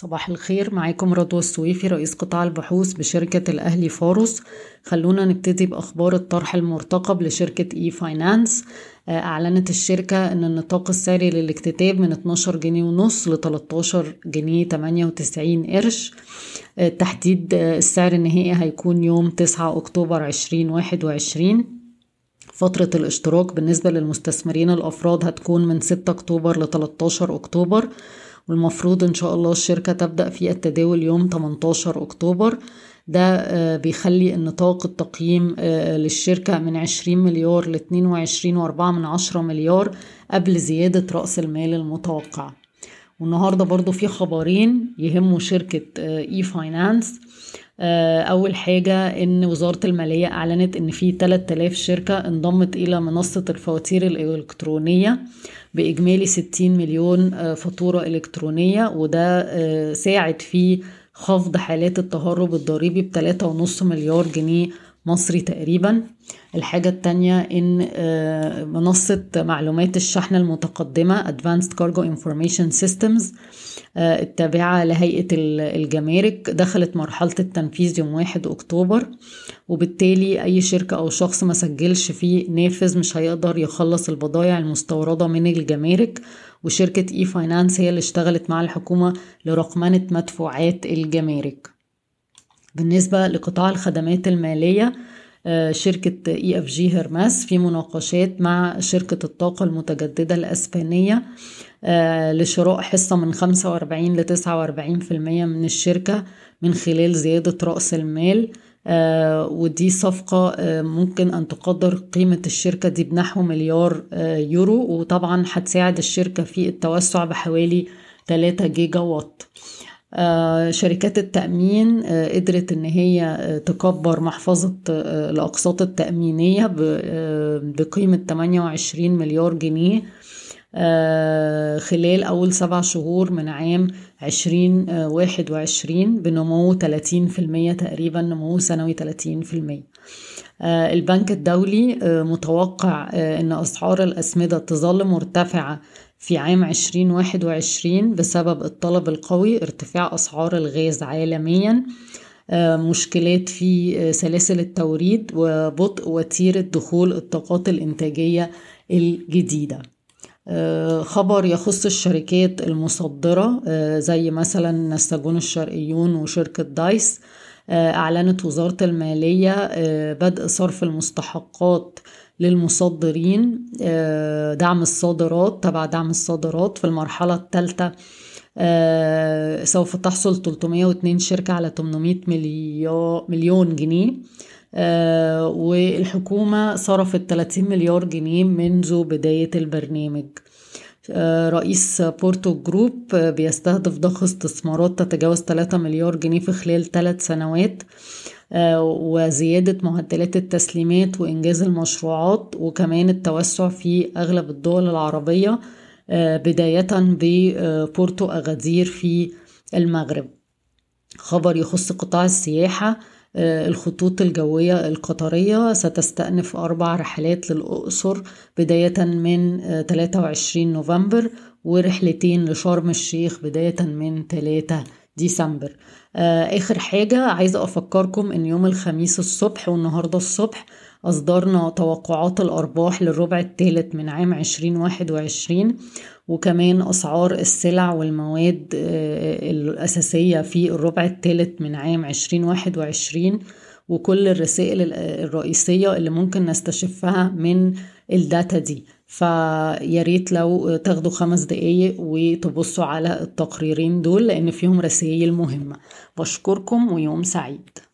صباح الخير معاكم رضوى السويفي رئيس قطاع البحوث بشركة الأهلي فاروس. خلونا نبتدي بأخبار الطرح المرتقب لشركة e-finance أعلنت الشركة أن النطاق السعري للاكتتاب من 12 جنيه ونص ل 13 جنيه 98 قرش. تحديد السعر النهائي هيكون يوم 9 أكتوبر 2021 فترة الاشتراك بالنسبة للمستثمرين الأفراد هتكون من 6 أكتوبر ل 13 أكتوبر. والمفروض إن شاء الله الشركة تبدأ في التداول يوم 18 أكتوبر. ده بيخلي النطاق التقييم للشركة من 20 مليار ل 22 وأربعة من عشرة مليار قبل زيادة رأس المال المتوقع. والنهاردة برضو في خبرين يهموا شركة e-finance أول حاجة إن وزارة المالية أعلنت إن في 3000 شركة انضمت إلى منصة الفواتير الإلكترونية بإجمالي 60 مليون فاتورة إلكترونية وده ساعد في خفض حالات التهرب الضريبي بتلاتة ونص مليار جنيه مصري تقريبا. الحاجة التانية إن منصة معلومات الشحن المتقدمة Advanced Cargo Information Systems التابعة لهيئة الجمارك دخلت مرحلة التنفيذ يوم واحد أكتوبر. وبالتالي أي شركة أو شخص ما سجلش فيه نافذ مش هيقدر يخلص البضائع المستوردة من الجمارك. وشركة e-finance هي اللي اشتغلت مع الحكومة لرقمنة مدفوعات الجمارك. بالنسبة لقطاع الخدمات المالية شركة EFG هيرميس في مناقشات مع شركة الطاقة المتجددة الأسبانية لشراء حصة من 45 ل 49% من الشركة من خلال زيادة رأس المال ودي صفقة ممكن أن تقدر قيمة الشركة دي بنحو مليار يورو وطبعا هتساعد الشركة في التوسع بحوالي 3 جيجا وات شركات التأمين قدرت إن هي تكبر محفظة الأقساط التأمينية بقيمة 28 مليار جنيه خلال أول سبع شهور من عام عشرين واحد وعشرين بنمو تلاتين في المية تقريبا نمو سنوي تلاتين في المية. البنك الدولي متوقع أن أسعار الأسمدة تظل مرتفعة في عام 2021 بسبب الطلب القوي ارتفاع أسعار الغاز عالميا مشكلات في سلاسل التوريد وبطء وتيرة دخول الطاقات الإنتاجية الجديدة. خبر يخص الشركات المصدرة زي مثلا نساجون الشرقيون وشركة دايس أعلنت وزارة المالية بدء صرف المستحقات للمصدرين دعم الصادرات تبع دعم الصادرات في المرحلة الثالثة. سوف تحصل 302 شركة على 800 مليون جنيه. والحكومة صرفت 30 مليار جنيه منذ بداية البرنامج. رئيس بورتو جروب بيستهدف ضخ استثمارات تتجاوز 3 مليار جنيه في خلال 3 سنوات وزيادة معدلات التسليمات وإنجاز المشروعات وكمان التوسع في أغلب الدول العربية بداية ببورتو أغادير في المغرب. خبر يخص قطاع السياحة الخطوط الجوية القطرية ستستأنف أربع رحلات للأقصر بداية من 23 نوفمبر ورحلتين لشرم الشيخ بداية من 3 ديسمبر. آخر حاجة عايزة أفكركم إن يوم الخميس الصبح والنهاردة الصبح أصدرنا توقعات الأرباح للربع الثالث من عام 2021 وكمان أسعار السلع والمواد الأساسية في الربع الثالث من عام 2021 وكل الرسائل الرئيسية اللي ممكن نستشفها من الداتا دي. فياريت لو تاخدوا خمس دقايق وتبصوا على التقريرين دول لأن فيهم رسائل مهمة. بشكركم ويوم سعيد.